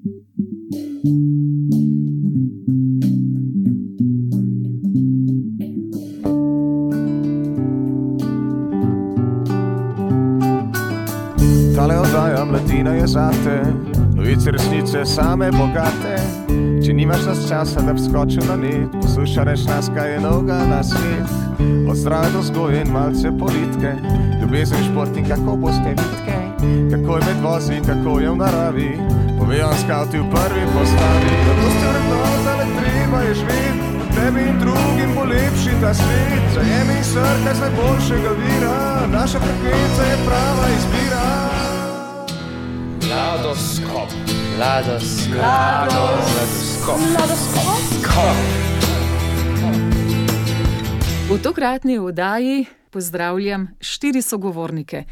Tale oddaja mladina je zate, novice resnice same bogate. Če nimaš nas časa, da bi skočil na net, poslušaj reč nas, kaj je noga na svet. Od zdrave do vzgoje in malce politike, ljubezen šport in kako boste bitke, kako je med vozi, kako je v naravi. Povejo skavti v prvi postavi, da boste vrednota, le treba je živeti. Tebi in drugim bo lepši ta svet, zajemi srca z najboljšega vira, naša frekvenca je prava izbira. Mladoskop. Mladoskop. Mladoskop. V tokratni oddaji pozdravljam štiri sogovornike.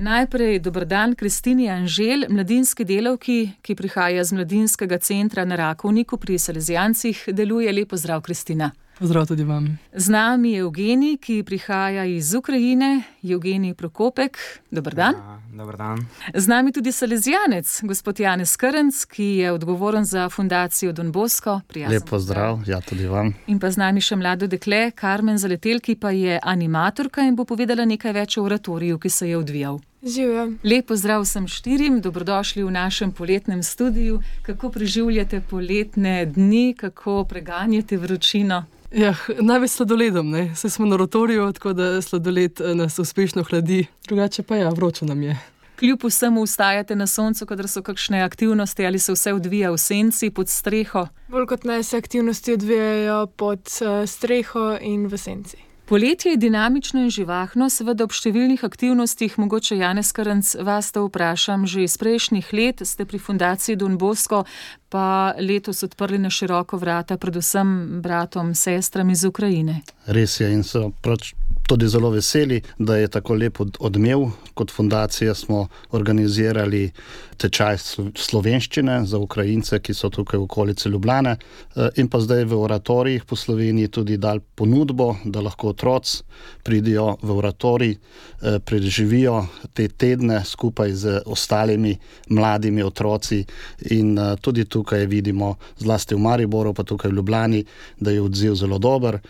Najprej dober dan Kristini Anžel, mladinski delavki, ki prihaja z mladinskega centra na Rakovniku pri Salezijancih. Deluje lepo zdrav, Kristina. Zdrav tudi vam. Z nami je Evgenij, ki prihaja iz Ukrajine, Evgenij Prokopek. Dober dan. Ja, dober dan. Z nami tudi Salezijanec, gospod Janez Krnc, ki je odgovoren za fundacijo Don Bosco. Lepo zdrav, ja tudi vam. In pa z nami še mlado dekle, Karmen Zaletel, ki pa je animatorka in bo povedala nekaj več o oratoriju, ki se je odvijal. Živim. Lepo zdrav vsem štirim, dobrodošli v našem poletnem studiu. Kako preživljate poletne dni, kako preganjate vročino? Ja, največ sladoledom, ne? Saj smo na rotoriju, tako da sladoled eh, nas uspešno hladi, drugače pa ja, vroče nam je. Kljub vsemu ustajate na soncu, kadar so kakšne aktivnosti ali se vse odvija v senci pod streho? Bolj kot ne se aktivnosti odvijajo pod uh, streho in v senci. Poletje je dinamično in živahno, seveda ob številnih aktivnostih, mogoče Janez Krnc, vas to vprašam, že iz prejšnjih let ste pri fundaciji Don Bosco, pa letos odprli na široko vrata, predvsem bratom, sestram iz Ukrajine. Res je in so prav tudi zelo veseli, da je tako lepo odmev. Kot fundacija smo organizirali tečaj slovenščine za Ukrajince, ki so tukaj v okolici Ljubljane, eh, in pa zdaj v oratorijih po Sloveniji tudi dal ponudbo, da lahko otroci pridijo v oratorij, eh, preživijo te tedne skupaj z ostalimi mladimi otroci. In eh, tudi tukaj vidimo, zlasti v Mariboru, pa tukaj v Ljubljani, da je odziv zelo dober.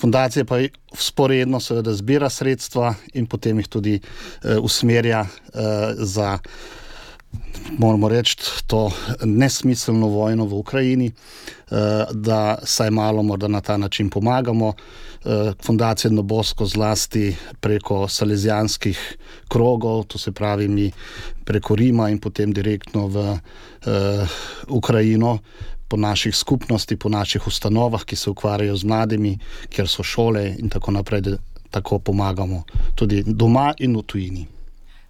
Fundacija pa sporedno seveda zbira sredstva in potem jih tudi uh, usmerja uh, za, moramo reči, to nesmiselno vojno v Ukrajini, uh, da saj malo morda na ta način pomagamo. Uh, fundacija Nobosko zlasti preko salezijanskih krogov, to se pravi mi preko Rima in potem direktno v uh, Ukrajino po naših skupnosti, po naših ustanovah, ki se ukvarjajo z mladimi, kjer so šole in tako naprej, da tako pomagamo tudi doma in v tujini.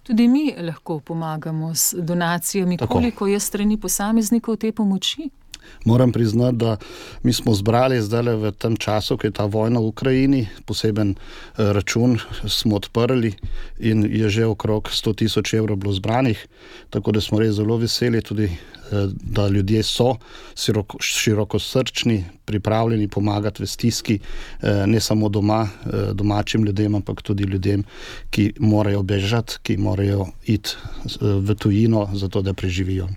Tudi mi lahko pomagamo s donacijami, tako. koliko je strani posameznikov te pomoči. Moram priznati, da mi smo zbrali zdaj v tem času, ko je ta vojna v Ukrajini, poseben eh, račun smo odprli in je že okrog 100 tisoč evrov bilo zbranih, tako da smo res zelo veseli tudi, eh, da ljudje so široko, srčni, pripravljeni pomagati v stiski, eh, ne samo doma, domačim ljudem, ampak tudi ljudem, ki morajo bežati, ki morajo iti v tujino, zato da preživijo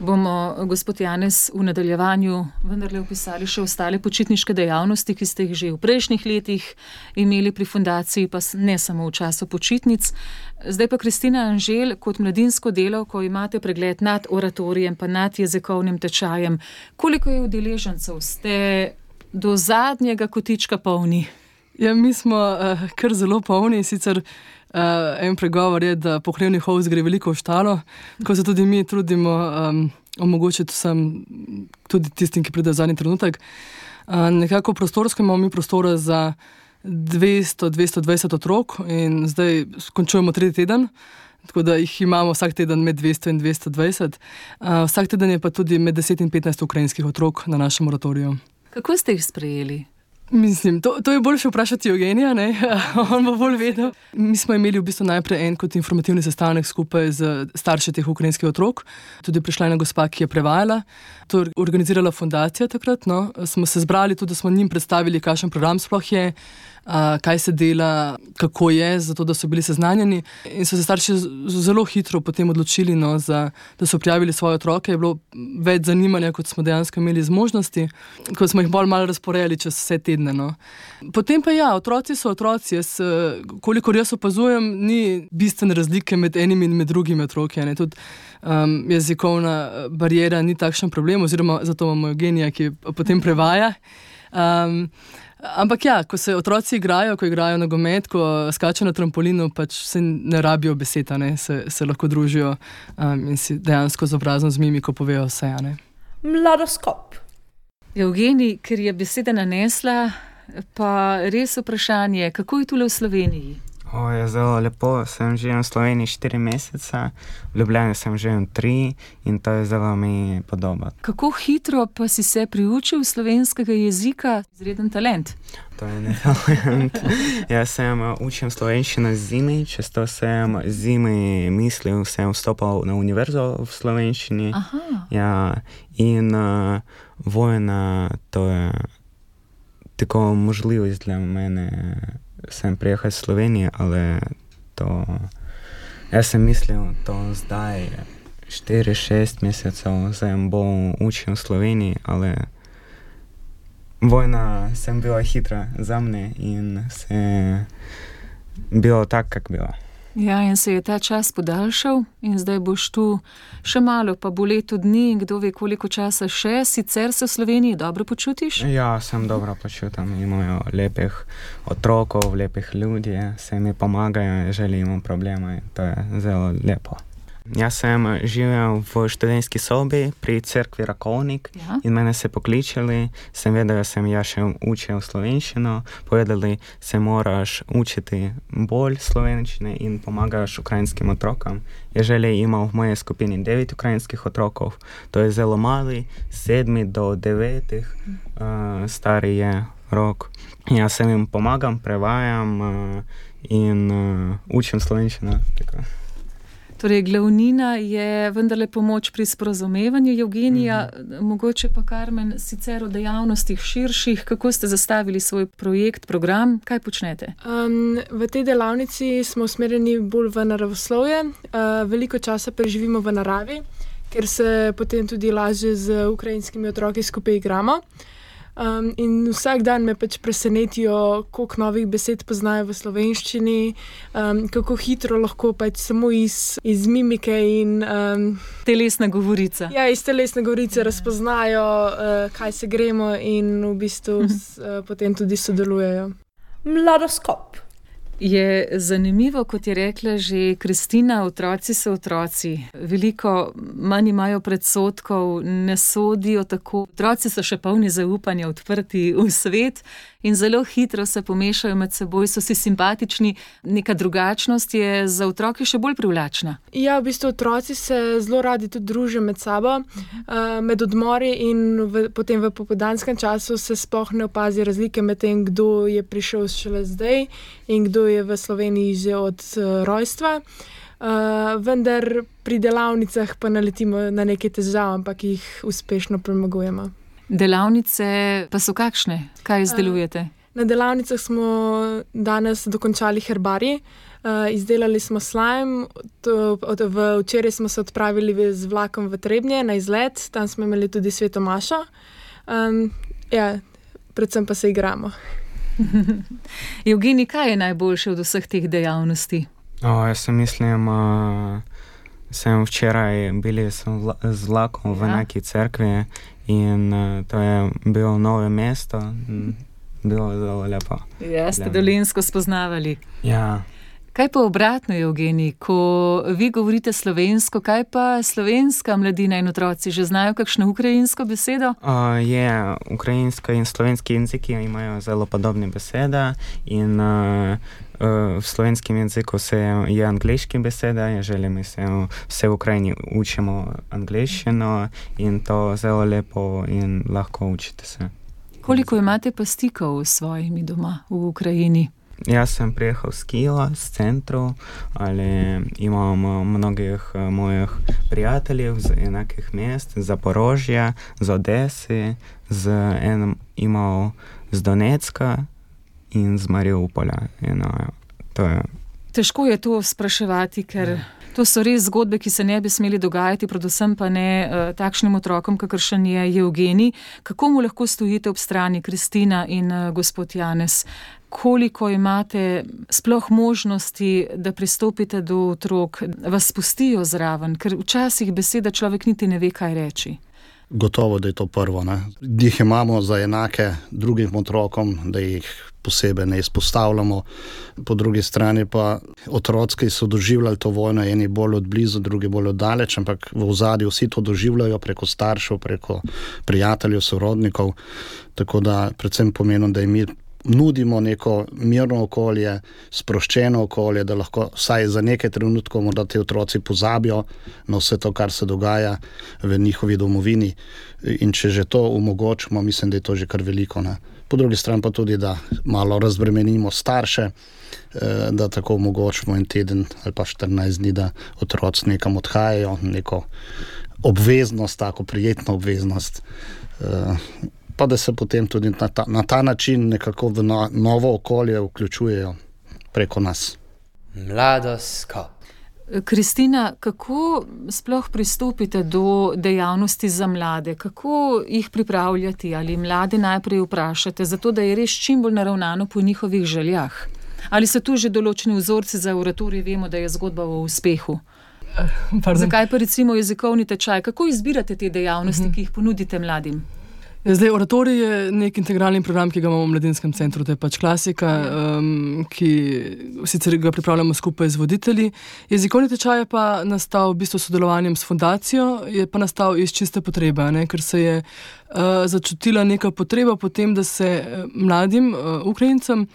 bomo, gospod Janes, v nadaljevanju vendarle opisali še ostale počitniške dejavnosti, ki ste jih že v prejšnjih letih imeli pri fundaciji, pa ne samo v času počitnic. Zdaj pa Kristina Anžel, kot mladinsko delo, ko imate pregled nad oratorijem, pa nad jezikovnim tečajem, koliko je udeležencev, ste do zadnjega kotička polni? Ja, mi smo uh, kar zelo polni, sicer. Uh, en pregovor je, da pohrevni hovs gre veliko v štalo, ko se tudi mi trudimo um, omogočiti vsem, tudi tistim, ki pridejo zadnji trenutek. Uh, nekako prostorsko imamo mi prostora za 200-220 otrok in zdaj končujemo tretji teden. Tako da jih imamo vsak teden med 200 in 220, uh, vsak teden je pa tudi med 10 in 15 ukrajinskih otrok na našem moratoriju. Kako ste jih sprejeli? Mislim, to, to je boljše vprašati Eugenija, on bo bolj vedel. Mi smo imeli v bistvu najprej en kot informativni sestanek skupaj z starši teh ukrajinskih otrok. Tudi prišla ena gospa, ki je prevajala. To je organizirala fundacija takrat. No. Smo se zbrali tudi, da smo njim predstavili, kakšen program sploh je kaj se dela, kako je, zato da so bili seznanjeni. In so se starši zelo hitro potem odločili, no, za, da so prijavili svoje otroke. Je bilo več zanimanja, kot smo dejansko imeli zmožnosti, ko smo jih bolj malo razporejali čez vse tedne. No. Potem pa ja, otroci so otroci. Jaz, kolikor jaz opazujem, ni bistvene razlike med enimi in med drugimi otroki. Tudi um, jezikovna barijera ni takšen problem, oziroma zato imamo genija, ki potem prevaja. Um, Ampak ja, ko se otroci igrajo, ko igrajo nogomet, ko skačejo na trampolinu, pač se ne rabijo beseda, se, se lahko družijo um, in si dejansko z obrazom z mimiko povejo vse. Mladoskop. Evgeni, ker je beseda nanesla, pa res vprašanje, kako je tukaj v Sloveniji? O, je zelo lepo, sem že v Sloveniji 4 mesece, v Ljubljani sem že 3 in to je zelo mi podoba. Kako hitro pa si se priučil slovenskega jezika, izreden talent? To je ne talent. Jaz sem učil slovenščino zimi, čez to sem zimi mislil, sem vstopil na univerzo v slovenščini. Ja, in uh, vojna, to je tako možljivost za mene sem prijehal iz Slovenije, ali to. Jaz sem mislil, da zdaj 4-6 mesecev sem bom učil v Sloveniji, ali vojna sem bila hitra za mne in se bilo tako, kako bilo. Ja, in se je ta čas podaljšal, in zdaj boš tu še malo, pa bo leto dni, kdo ve, koliko časa še, sicer se v Sloveniji dobro počutiš? Ja, sem dobro počutim, imajo lepih otrokov, lepih ljudi, se mi pomagajo, želimo probleme, to je zelo lepo. Jaz sem živel v študentski sobi pri cerkvi Rakovnik ja. in mene so pokličali, sem vedel, da sem ja še učil slovenščino, povedali, se moraš učiti bolj slovenščine in pomagaš ukrajinskim otrokom. Je želje imel v moje skupini devet ukrajinskih otrokov, to je zelo mali, sedmi do devetih, uh, stari je rok. Jaz sem jim pomagam, prevajam uh, in uh, učim slovenščino. Tako. Torej, glavnina je vendarle pomoč pri sporozumevanju Evgenija, mm -hmm. mogoče pa Karmen, sicer o dejavnostih širših, kako ste zastavili svoj projekt, program, kaj počnete? Um, v tej delavnici smo usmerjeni bolj v naravoslovje, uh, veliko časa preživimo v naravi, ker se potem tudi lažje z ukrajinskimi otroki skupaj igramo. Uh, Um, in vsak dan me pač presenetijo, koliko novih besed poznajo v slovenščini, um, kako hitro lahko pač samo iz, iz mimike in um, telesne govorice. Ja, iz telesne govorice razpoznajo, uh, kaj se gremo, in v bistvu s, uh, potem tudi sodelujejo. Mladoskop. Je zanimivo, kot je rekla že Kristina, otroci so otroci. Veliko manj imajo predsotkov, ne sodijo tako. Otroci so še polni zaupanja, odprti v svet in zelo hitro se pomešajo med seboj, so si simpatični. Neka drugačnost je za otroke še bolj privlačna. Ja, v bistvu otroci se zelo radi tudi družijo med sabo, -huh. med odmori in v, potem v popoldanskem času se sploh ne opazi razlike med tem, kdo je prišel šele zdaj in kdo je v Sloveniji že od uh, rojstva. Uh, vendar pri delavnicah pa naletimo na neke težave, ampak jih uspešno premagujemo. Delavnice pa so kakšne, kaj izdelujete? Uh, na delavnicah smo danes dokončali herbarij, uh, izdelali smo slime, včeraj smo se odpravili z vlakom v Trebnje na izlet, tam smo imeli tudi sveto mašo. Um, ja, predvsem pa se igramo. Evgeni, kaj je najboljše od vseh teh dejavnosti? O, jaz sem mislim, uh, sem včeraj bil z vlakom v ja. neki cerkvi in uh, to je bilo novo mesto. Bilo je zelo lepo. Ja, ste dolinsko spoznavali. Ja. Kaj pa obratno, Evgeni, ko vi govorite slovensko, kaj pa slovenska mladina in otroci že znajo kakšno ukrajinsko besedo? Uh, je, ukrajinsko in slovenski jeziki imajo zelo podobne besede. In, uh, v slovenskem jeziku se je angliški beseda, ja želim, se vse v Ukrajini učimo angliščino in to zelo lepo in lahko učite se. Koliko imate pa stikov s svojimi doma v Ukrajini? Jaz sem prijehal s Kijeva, z centru, ali imam eh, mnogih eh, mojih prijateljev z enakih mest, z Zaporožja, z Odese, z enim imel z Donetska in z Mariupola. In, uh, to je Težko je to spraševati, ker to so res zgodbe, ki se ne bi smeli dogajati, predvsem pa ne uh, takšnim otrokom, kakršen je Evgeni. Kako mu lahko stojite ob strani Kristina in uh, gospod Janes? Koliko imate sploh možnosti, da pristopite do otrok, vas spustijo zraven, ker včasih beseda človek niti ne ve, kaj reči. Gotovo, da je to prvo. Jih imamo za enake drugim otrokom, da jih posebej ne izpostavljamo. Po drugi strani pa otroci, ki so doživljali to vojno, eni bolj od blizu, drugi bolj od daleč, ampak v ozadju vsi to doživljajo preko staršev, preko prijateljev, sorodnikov. Tako da predvsem pomeni, da jim mi nudimo neko mirno okolje, sproščeno okolje, da lahko vsaj za nekaj trenutkov morda ti otroci pozabijo na vse to, kar se dogaja v njihovi domovini. In če že to omogočimo, mislim, da je to že kar veliko. Ne? Po drugi strani pa tudi, da malo razbremenimo starše, eh, da tako omogočimo en teden ali pa 14 dni, da otroci nekam odhajajo, neko obveznost, tako prijetno obveznost. Pa da se potem tudi na ta, na ta način nekako v no, novo okolje vključujejo preko nas. Mladoskop. Kristina, kako sploh pristopite do dejavnosti za mlade? Kako jih pripravljati ali mlade najprej vprašate, zato da je res čim bolj naravnano po njihovih željah? Ali so tu že določeni vzorci za oratorij, vemo, da je zgodba o uspehu? Pardon. Zakaj pa recimo jezikovni tečaj? Kako izbirate te dejavnosti, ki jih ponudite mladim? Zdaj, oratorij je nek integralni program, ki ga imamo v mladinskem centru, to je pač klasika, um, ki sicer ga pripravljamo skupaj z voditelji. Jezikovni tečaj je pa nastal v bistvu sodelovanjem s fundacijo, je pa nastal iz čiste potrebe, ne, ker se je uh, začutila neka potreba potem, da se eh, mladim uh, Ukrajincem.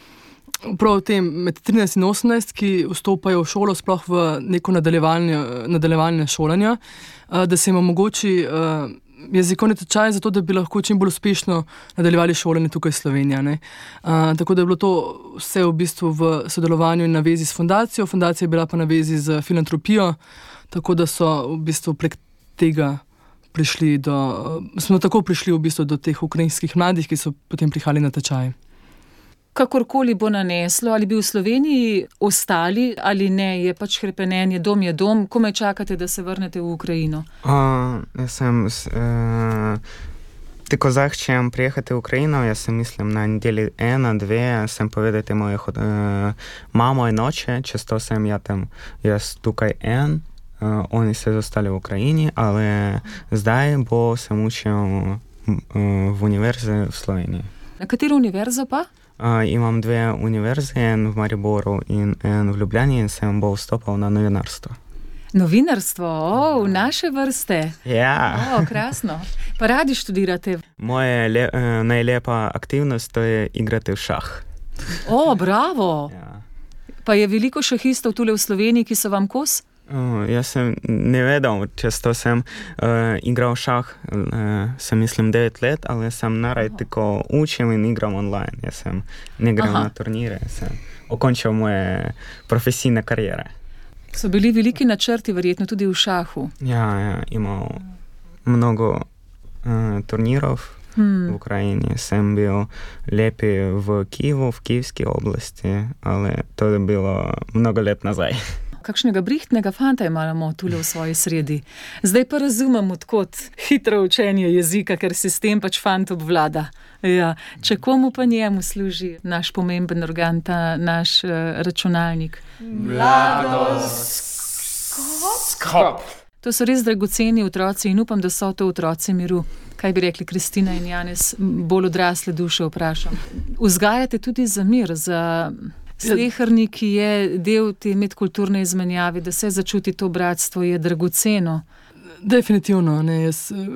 Prav tem, med 13 in 18, ki vstopajo v šolo, sploh v neko nadaljevanje, nadaljevanje šolanja, uh, da se jim omogoči uh, jezikovni tečaj, zato da bi lahko čim bolj uspešno nadaljevali šolanje tukaj v Sloveniji. Uh, tako da je bilo to vse v bistvu v sodelovanju in na vezi s fundacijo, fundacija je bila pa na vezi z filantropijo, tako da so v bistvu prek tega. Prišli do, smo tako prišli v bistvu do teh ukrajinskih mladih, ki so potem prihajali na tečaj. Kakorkoli bo naneslo, ali bi v Sloveniji ostali ali ne, je pač krepenenje, dom je dom, ko me čakate, da se vrnete v Ukrajino. Uh, jaz sem uh, tako zdaj, če sem prijehal v Ukrajino, jaz sem mislim na nedeli ena, dve, sem povedal mojih uh, mamo in oče, često sem ja tam, jaz tukaj en, uh, oni se zostali v Ukrajini, ali zdaj bo sem učil uh, v univerzi v Sloveniji. Na katero univerzo pa? Uh, imam dve univerze, en v Mariboru in en v Ljubljani, in sem bo vstopil na novinarstvo. Novinarstvo, o, v naše vrste. Ja. O, krasno. Pa radi študirate. Moja le, uh, najlepša aktivnost je igrati v šah. O, bravo. Ja. Pa je veliko šahistov tule v Sloveniji, ki so vam kos? Uh, jaz sem ne vedel, često sem uh, igral šah, uh, sem mislim 9 let, ali sem naraj tako učil in igram online. Jaz sem ne igral Aha. na turnire, sem okončil moje profesijne karijere. So bili veliki načrti, verjetno tudi v šahu. Ja, ja imel mnogo uh, turnirov v Hmm. Ukrajini, sem bil lepi v Kijevu, v Kijevski oblasti, ali to je bilo mnogo let nazaj. Kakšnega brihtnega fanta imamo tule v svoji sredi. Zdaj pa razumem, odkot hitro učenje jezika, ker sistem pač fant obvlada. Ja. Če komu pa njemu služi naš pomemben organ, ta naš uh, računalnik. Skop. To so res dragoceni otroci in upam, da so to otroci miru. Kaj bi rekli Kristina in Janes, bolj odrasle duše vprašam. Vzgajate tudi za mir, za slehrni, ki je del te medkulturne izmenjave, da se začuti to bratstvo, je dragoceno. Definitivno. Jaz, eh,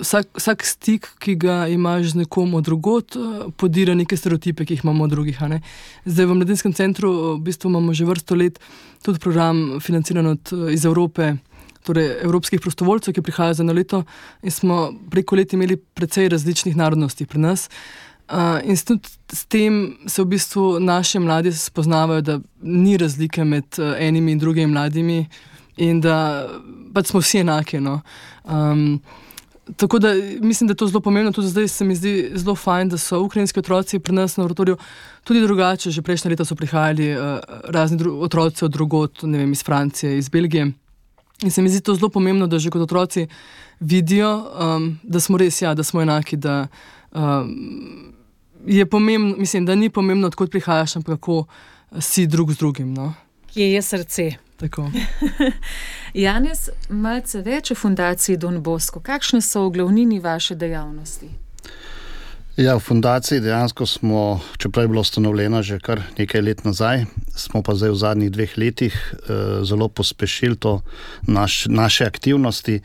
vsak, vsak stik, ki ga imaš z nekom od drugot, eh, podira neke stereotipe, ki jih imamo od drugih. Zdaj v mladinskem centru eh, v bistvu imamo že vrsto let tudi program financiran od, iz Evrope. Torej, evropskih prostovoljcev, ki prihajajo za eno leto, in smo preko let imeli precej različnih narodnosti pri nas. Uh, in s, s tem se v bistvu naši mladi spoznavajo, da ni razlike med uh, enimi in drugimi mladimi, in da pač smo vsi enaki. No. Um, tako da mislim, da je to zelo pomembno. Tudi zdaj se mi zdi zelo fajn, da so ukrajinski otroci pri nas na oratoriju tudi drugače. Že prejšnje leta so prihajali uh, razni otroci od drugot, ne vem, iz Francije, iz Belgije. In se mi zdi to zelo pomembno, da že kot otroci vidijo, um, da smo res, ja, da smo enaki. Da, um, je pomembno, mislim, da ni pomembno, odkot prihajaš, ampak kako si drug z drugim. No? Kje je srce? Janes, malce več o fundaciji Don Bosco. Kakšne so v glavnini vaše dejavnosti? Ja, v fundaciji dejansko smo, čeprav je bilo ustanovljeno že kar nekaj let nazaj, smo pa zdaj v zadnjih dveh letih eh, zelo pospešili to naš, naše aktivnosti.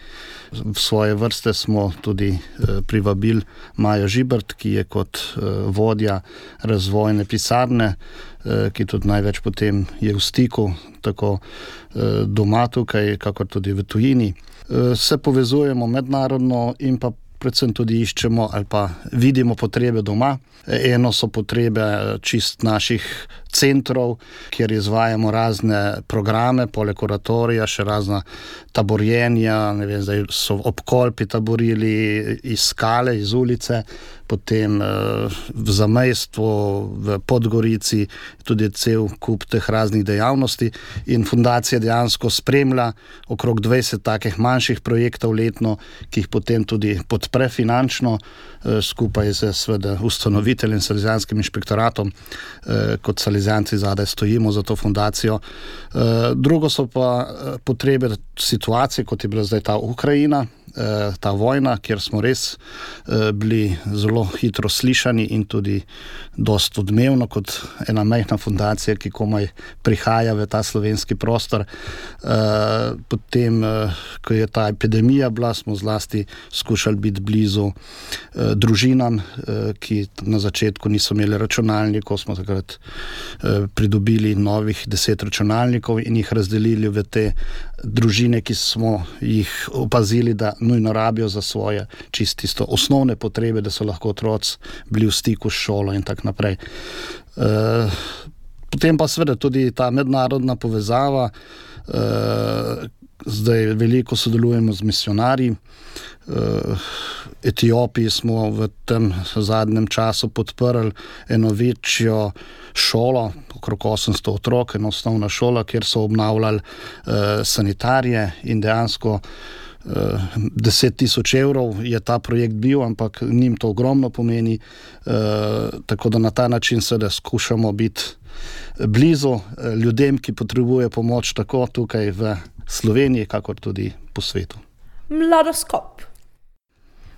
V svoje vrste smo tudi eh, privabili Majo Žibrt, ki je kot eh, vodja razvojne pisarne, eh, ki tudi največ potem je v stiku, tako eh, doma tukaj, kakor tudi v tujini. Eh, se povezujemo mednarodno in pa predvsem tudi iščemo ali pa vidimo potrebe doma. Eno so potrebe čist naših centrov, kjer izvajamo razne programe, poleg oratorija, še razna taborjenja, vem, zdaj so obkolpi taborili iz skale, iz ulice, potem eh, v zamejstvu, v Podgorici, tudi cel kup teh raznih dejavnosti. In fundacija dejansko spremlja okrog 20 takih manjših projektov letno, ki jih potem tudi podpre finančno, skupaj z ustanoviteljem, Salizanskim inšpektoratom, eh, kot Salizanci zadaj stojimo za to fundacijo. Drugo so pa potrebe situacije, kot je bila zdaj ta Ukrajina. Eh, ta vojna, kjer smo res eh, bili zelo hitro slišani in tudi dosta odmevno, kot ena majhna fundacija, ki komaj prihaja v ta slovenski prostor. Eh, potem, ko je ta epidemija bila, smo zlasti skušali biti blizu družinam, ki na začetku niso imeli računalnikov, smo takrat pridobili novih deset računalnikov in jih razdelili v te družine, ki smo jih opazili, da nujno rabijo za svoje čisto osnovne potrebe, da so lahko otroci bili v stiku s šolo in tako naprej. Uh, potem pa seveda tudi ta mednarodna povezava. Zdaj veliko sodelujemo z misionarji. Uh, Etiopiji smo v tem zadnjem času podprli eno večjo šolo, okrog 800 otrok, eno osnovna šola, kjer so obnavljali uh, sanitarije in dejansko uh, 10 tisoč evrov je ta projekt bil, ampak njim to ogromno pomeni. Tako da na ta način seveda skušamo biti blizu ljudem, ki potrebujejo pomoč tako tukaj v Sloveniji, kakor tudi po svetu. Mladoskop.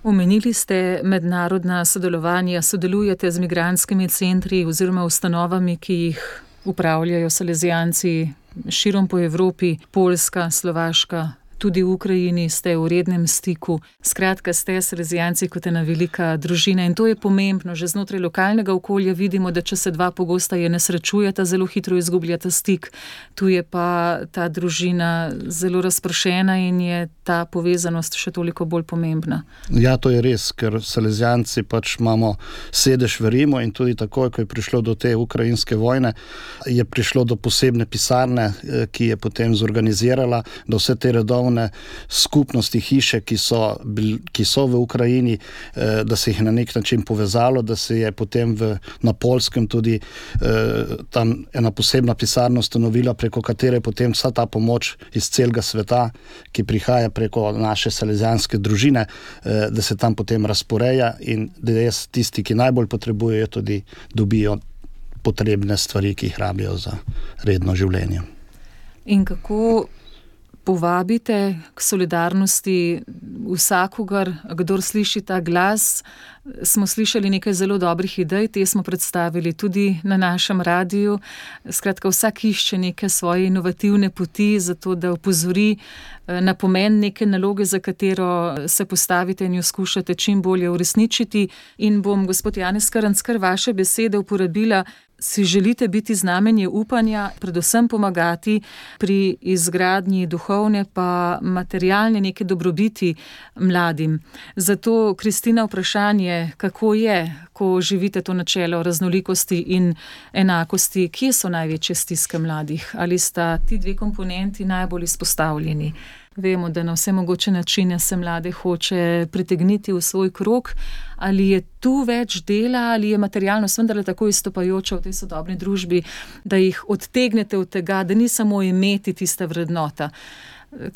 Omenili ste mednarodna sodelovanja, sodelujete z migranskimi centri oziroma ustanovami, ki jih upravljajo salezijanci širom po Evropi, Poljska, Slovaška, tudi v Ukrajini ste v rednem stiku. Skratka, ste s rezijanci kot ena velika družina in to je pomembno. Že znotraj lokalnega okolja vidimo, da če se dva pogosta je ne srečujeta, zelo hitro izgubljata stik. Tu je pa ta družina zelo razpršena in je ta povezanost še toliko bolj pomembna. Ja, to je res, ker salezijanci pač imamo sedež v Rimu in tudi takoj, ko je prišlo do te ukrajinske vojne, je prišlo do posebne pisarne, eh, ki je potem zorganizirala, da vse te redovne skupnosti hiše, ki so, ki so v Ukrajini, eh, da se jih na nek način povezalo, da se je potem v, na Polskem tudi eh, tam ena posebna pisarna ustanovila, preko katere je potem vsa ta pomoč iz celega sveta, ki prihaja preko naše salezijanske družine, eh, da se tam potem razporeja in da res tisti, ki najbolj potrebujejo, tudi dobijo potrebne stvari, ki jih rabijo za redno življenje. In kako povabite k solidarnosti vsakogar, kdo sliši ta glas. Smo slišali nekaj zelo dobrih idej, te smo predstavili tudi na našem radiju. Skratka, vsak išče neke svoje inovativne poti, zato da upozori eh, na pomen neke naloge, za katero se postavite in jo skušate čim bolje uresničiti. In bom, gospod Janes Karanckar, vaše besede uporabila si želite biti znamenje upanja, predvsem pomagati pri izgradnji duhovne pa materialne neke dobrobiti mladim. Zato, Kristina, vprašanje, kako je, ko živite to načelo raznolikosti in enakosti, kje so največje stiske mladih? Ali sta ti dve komponenti najbolj izpostavljeni? Vemo, da na vse mogoče načine se mlade hoče pritegniti v svoj krog. Ali je tu več dela, ali je materialnost vendarle tako izstopajoča v tej sodobni družbi, da jih odtegnete od tega, da ni samo imeti tista vrednota.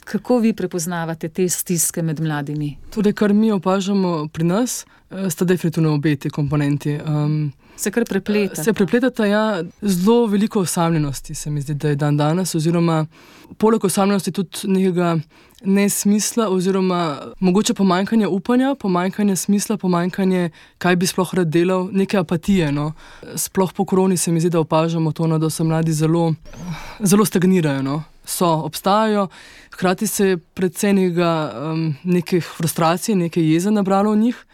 Kako vi prepoznavate te stiske med mladimi? Tudi, kar mi opažamo pri nas, eh, sta definitivno obe ti komponenti. Um, se kar prepletate. Se prepletate, ja, zelo veliko osamljenosti se mi zdi, da je dan danes, oziroma poleg osamljenosti tudi nekega nesmisla, oziroma mogoče pomanjkanje upanja, pomanjkanje smisla, pomanjkanje, kaj bi sploh rad delal, neke apatije. No. Sploh po koroni se mi zdi, da opažamo to, no, da so mladi zelo, zelo stagnirajo. No. So, obstajajo, hkrati se je predvsej um, nekaj frustracij, nekaj jeze nabralo v njih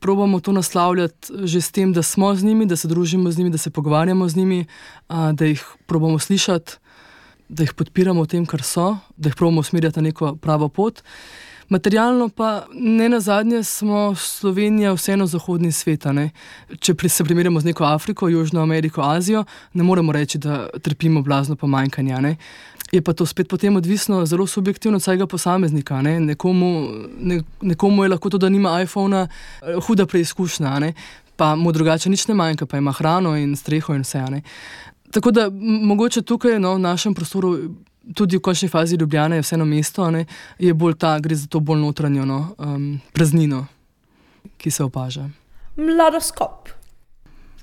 probamo to naslavljati že s tem, da smo z njimi, da se družimo z njimi, da se pogovarjamo z njimi, da jih probamo slišati, da jih podpiramo v tem, kar so, da jih probamo usmerjati na neko pravo pot. Materialno pa ne na zadnje smo Slovenija vseeno zahodni svet. Če se primerjamo z neko Afriko, Južno Ameriko, Azijo, ne moremo reči, da trpimo blazno pomanjkanje. Je pa to spet potem odvisno zelo subjektivno od vsakega posameznika. Ne? Nekomu, ne, nekomu je lahko to, da nima iPhona, eh, huda preizkušnja, ne? pa mu drugače nič ne manjka, pa ima hrano in streho in vse. Ne? Tako da mogoče tukaj no, v našem prostoru, tudi v končni fazi Ljubljana, je vseeno mesto, ne? je bolj ta, gre za to bolj notranjo no, um, praznino, ki se opaža. Mladoskop.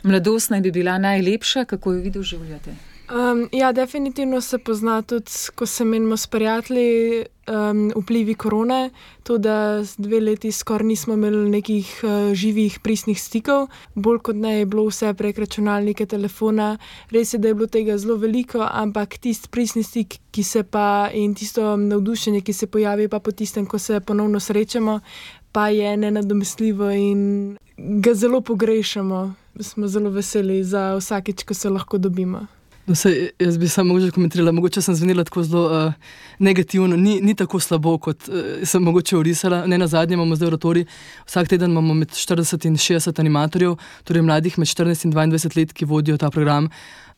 Mladost naj bi bila najlepša, kako jo vi doživljate? Um, ja, definitivno se pozna tudi, ko se menimo s prijatelji, um, vplivi korone. To, da dve leti skoraj nismo imeli nekih uh, živih, pristnih stikov, bolj kot ne je bilo vse prek računalnika, telefona. Res je, da je bilo tega zelo veliko, ampak tisti pristni stik, ki se pa in tisto navdušenje, ki se pojavi pa po tistem, ko se ponovno srečamo, pa je nenadomestljivo in ga zelo pogrešamo. Smo zelo veseli za vsakeč, ko se lahko dobimo. No, se, jaz bi samo mogoče komentirala, mogoče sem zvenela tako zelo uh, negativno, ni, ni tako slabo, kot uh, sem mogoče urisala. Ne na zadnje imamo zdaj oratori, vsak teden imamo med 40 in 60 animatorjev, torej mladih med 14 in 22 let, ki vodijo ta program.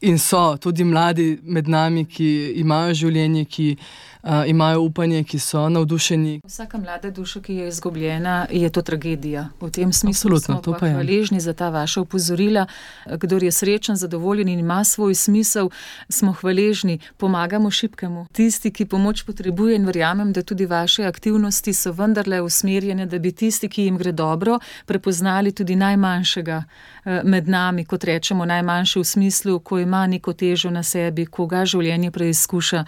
In so tudi mladi med nami, ki imajo življenje, ki uh, imajo upanje, ki so navdušeni. Vsaka mlada duša, ki je izgubljena, je to tragedija. V tem smislu Absolutno, smo hvaležni za ta vaša upozorila. Kdor je srečen, zadovoljen in ima svoj smisel, smo hvaležni, pomagamo šipkemu. Tisti, ki pomoč potrebuje in verjamem, da tudi vaše aktivnosti so vendarle usmerjene, da bi tisti, ki jim gre dobro, prepoznali tudi najmanjšega med nami, kot rečemo, najmanjši v smislu, ko ima neko težo na sebi, koga življenje preizkuša.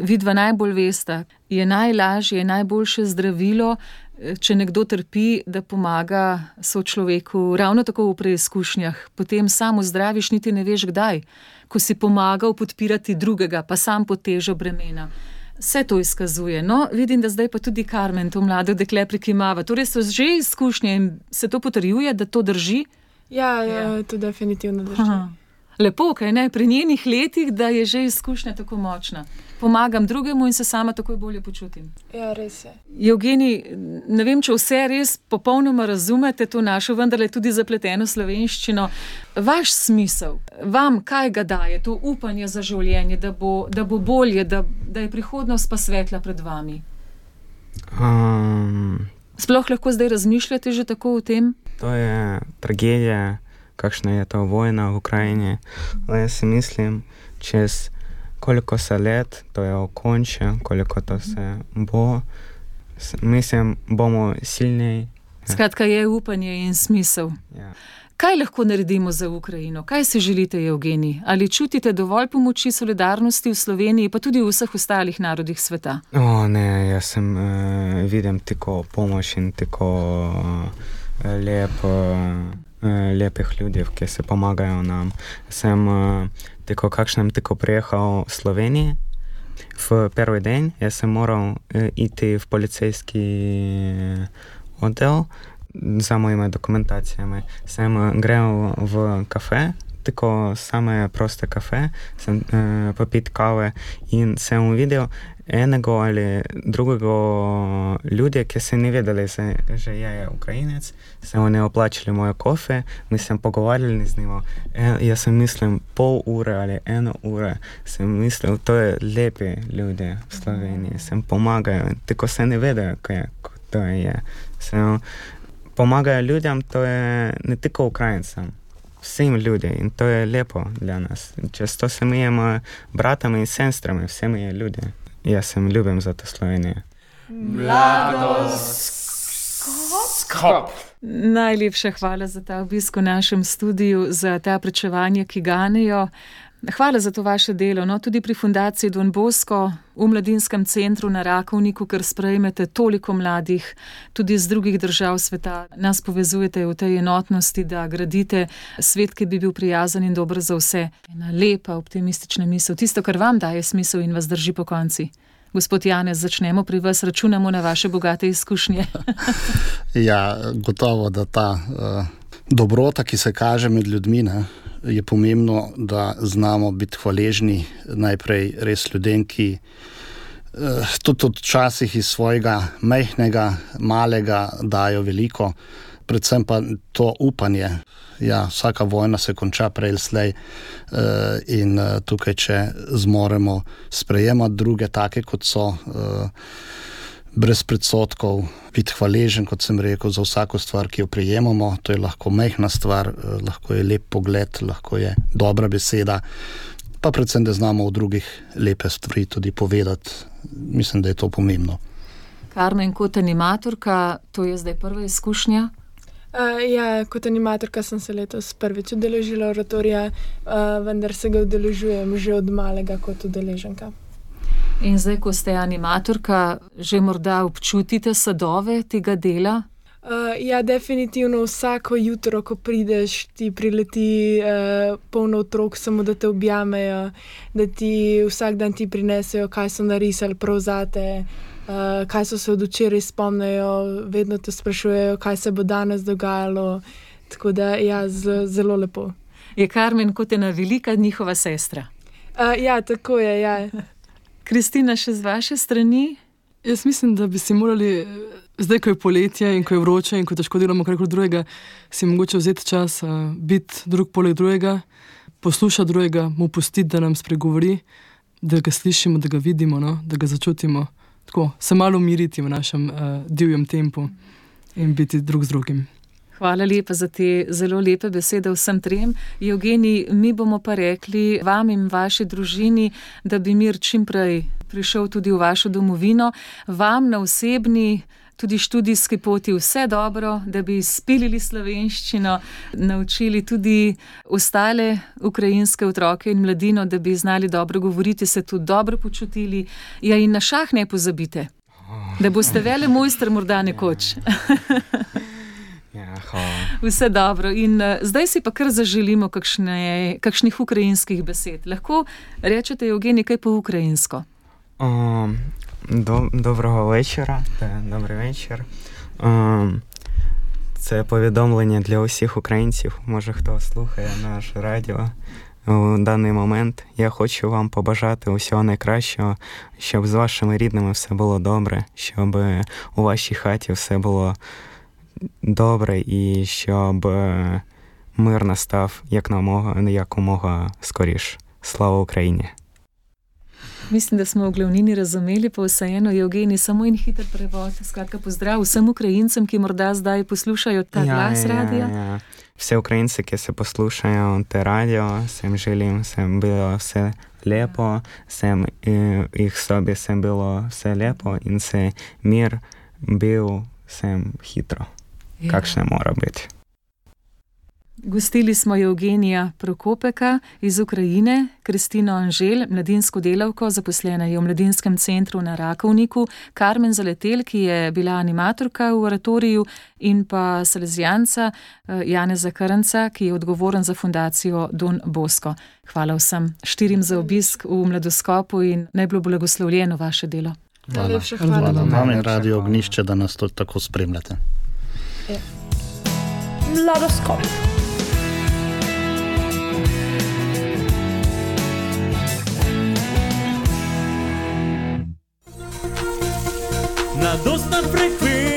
Vidva najbolj veste, je najlažje, je najboljše zdravilo, če nekdo trpi, da pomaga sočloveku, ravno tako v preizkušnjah. Potem samo zdraviš, niti ne veš kdaj, ko si pomagal podpirati drugega, pa sam pod težo bremena. Vse to izkazuje. No, vidim, da zdaj pa tudi Karmen, to mlado dekle, prikimava. Torej so že izkušnje in se to potrjuje, da to drži. Ja, ja, ja. to definitivno drži. Aha. Lepo, kaj ne pri njenih letih, da je že izkušnja tako močna. Pomagam drugemu in se sama tako bolje počutim. Ja, res je. Evgeni, ne vem, če vse res popolnoma razumete to našo, vendar je tudi zapleteno slovenščino. Vaš smisel, vam kaj ga daje, to upanje za življenje, da bo, da bo bolje, da, da je prihodnost pa svetla pred vami? Um, Sploh lahko zdaj razmišljate že tako o tem? To je tragedija kakšna je ta vojna v Ukrajini. Ale jaz si mislim, čez koliko se let to je okončje, koliko to se bo, mislim, bomo silnejši. Skratka, je upanje in smisel. Ja. Kaj lahko naredimo za Ukrajino? Kaj si želite, Evgeni? Ali čutite dovolj pomoči, solidarnosti v Sloveniji, pa tudi v vseh ostalih narodih sveta? O, ne, jaz sem uh, vidim tako pomoč in tako uh, lepo. Eh, lepih ljudi, ki se pomagajo nam. Sem uh, tako kakšnem tako prijehal v Sloveniji. V prvi dan sem moral uh, iti v policijski oddelek za mojimi dokumentacijami. Sem uh, grel v kafe, tako same proste kafe, sem uh, popit kave in sem videl enega ali drugega ljudi, ki se ni vedeli, že je Ukrajinec, se oni oplačali moje kofe, mi smo pogovarjali z njim. E, jaz sem mislil pol ure ali eno uro, sem mislil, to je lepi ljudje v Sloveniji, sem pomagajo, tako se ne vedo, kaj to je. Sem, pomagajo ljudem, to je ne tako Ukrajincem. Vsem ljudem in to je lepo za nas. Često se mijemo bratami in sestrami, vsemi je ljudje. Jaz sem ljubim za to Slovenijo. Skop. Najlepša hvala za ta obisk v našem studiu, za ta prečevanja, ki ganejo. Hvala za to vaše delo. No, tudi pri Fundaciji Don Bosco, v mladinskem centru na Rakovniku, ker sprejmete toliko mladih, tudi iz drugih držav sveta, nas povezujete v tej enotnosti, da gradite svet, ki bi bil prijazen in dober za vse. Ena lepa, optimistična misel, tisto, kar vam daje smisel in vas drži po konci. Gospod Janez, začnemo pri vas, računamo na vaše bogate izkušnje. ja, gotovo, da ta uh, dobrota, ki se kaže med ljudmi, ne, je pomembno, da znamo biti hvaležni najprej res ljudem, ki uh, tudi včasih iz svojega majhnega, malega dajo veliko, predvsem pa to upanje. Ja, vsaka vojna se konča prej ali slej, uh, in uh, tukaj, če zmoremo sprejemati druge, take kot so. Brez predsotkov, biti hvaležen, kot sem rekel, za vsako stvar, ki jo prejemamo. To je lahko mehna stvar, eh, lahko je lep pogled, lahko je dobra beseda. Pa predvsem, da znamo v drugih lepe stvari tudi povedati. Mislim, da je to pomembno. Karmen, kot animatorka, to je zdaj prva izkušnja. Uh, ja, kot animatorka sem se letos prvič udeležila oratorija, uh, vendar se ga udeležujem že od malega kot udeleženka. In zdaj, ko ste animatorka, že morda občutite sadove tega dela? Uh, ja, definitivno vsako jutro, ko prideš, ti prileti uh, polno otrok, samo da te objamejo, da ti vsak dan ti prinesejo, kaj so narisali prav zate, uh, kaj so se od včeraj spomnili, vedno te sprašujejo, kaj se bo danes dogajalo. Tako da, ja, zelo lepo. Je Karmen kot ena velika njihova sestra? Uh, ja, tako je. Ja. Kristina, še z vaše strani? Jaz mislim, da bi si morali, zdaj, ko je poletje in ko je vroče in ko težko delamo karkoli drugega, si mogoče vzeti čas, biti drug poleg drugega, poslušati drugega, mu pustiti, da nam spregovori, da ga slišimo, da ga vidimo, no? da ga začutimo. Tako se malo umiriti v našem uh, divjem tempu in biti drug z drugim. Hvala lepa za te zelo lepe besede vsem trem. Evgeni, mi bomo pa rekli vam in vaši družini, da bi mir čim prej prišel tudi v vašo domovino, vam na osebni. Tudi študijski poti vse dobro, da bi spilili slovenščino, naučili tudi ostale ukrajinske otroke in mladino, da bi znali dobro govoriti, se tudi dobro počutili. Ja, in na šah ne pozabite, da boste vele mojster morda nekoč. Ja, Vse dobro. In zdaj si pa kar zaželimo kakšne, kakšnih ukrajinskih besed. Lahko rečete, Evgeni, kaj po ukrajinsko? Um, do, доброго вечора. Добрий вечір. Um, це повідомлення для усіх українців. Може, хто слухає наш радіо у даний момент. Я хочу вам побажати усього найкращого, щоб з вашими рідними все було добре, щоб у вашій хаті все було добре і щоб мир настав якомога скоріше. Слава Україні! Mislim, da smo v glavnini razumeli, pa vseeno, Evgeni, samo in hiter prevod. Skratka, pozdrav vsem Ukrajincem, ki morda zdaj poslušajo ta ja, glas ja, radia. Ja, ja. Vse Ukrajince, ki se poslušajo te radio, sem želim, sem bilo vse lepo, sem jih sobi, sem bilo vse lepo in se mir bil, sem hitro ja. kakšne mora biti. Gostili smo Evgenija Prokopeka iz Ukrajine, Kristino Anžel, mladinsko delavko, zaposlena je v mladinskem centru na Rakovniku, Karmen Zaletel, ki je bila animatorka v oratoriju, in pa Salezijanca eh, Janeza Krnca, ki je odgovoren za fundacijo Don Bosko. Hvala vsem štirim za obisk v mladoskopu in naj bo blagoslovljeno vaše delo. Najlepša hvala. Hvala vam in radio ognišče, da nas to tako spremljate. Lo L'oroscopo. Na dosta frequenza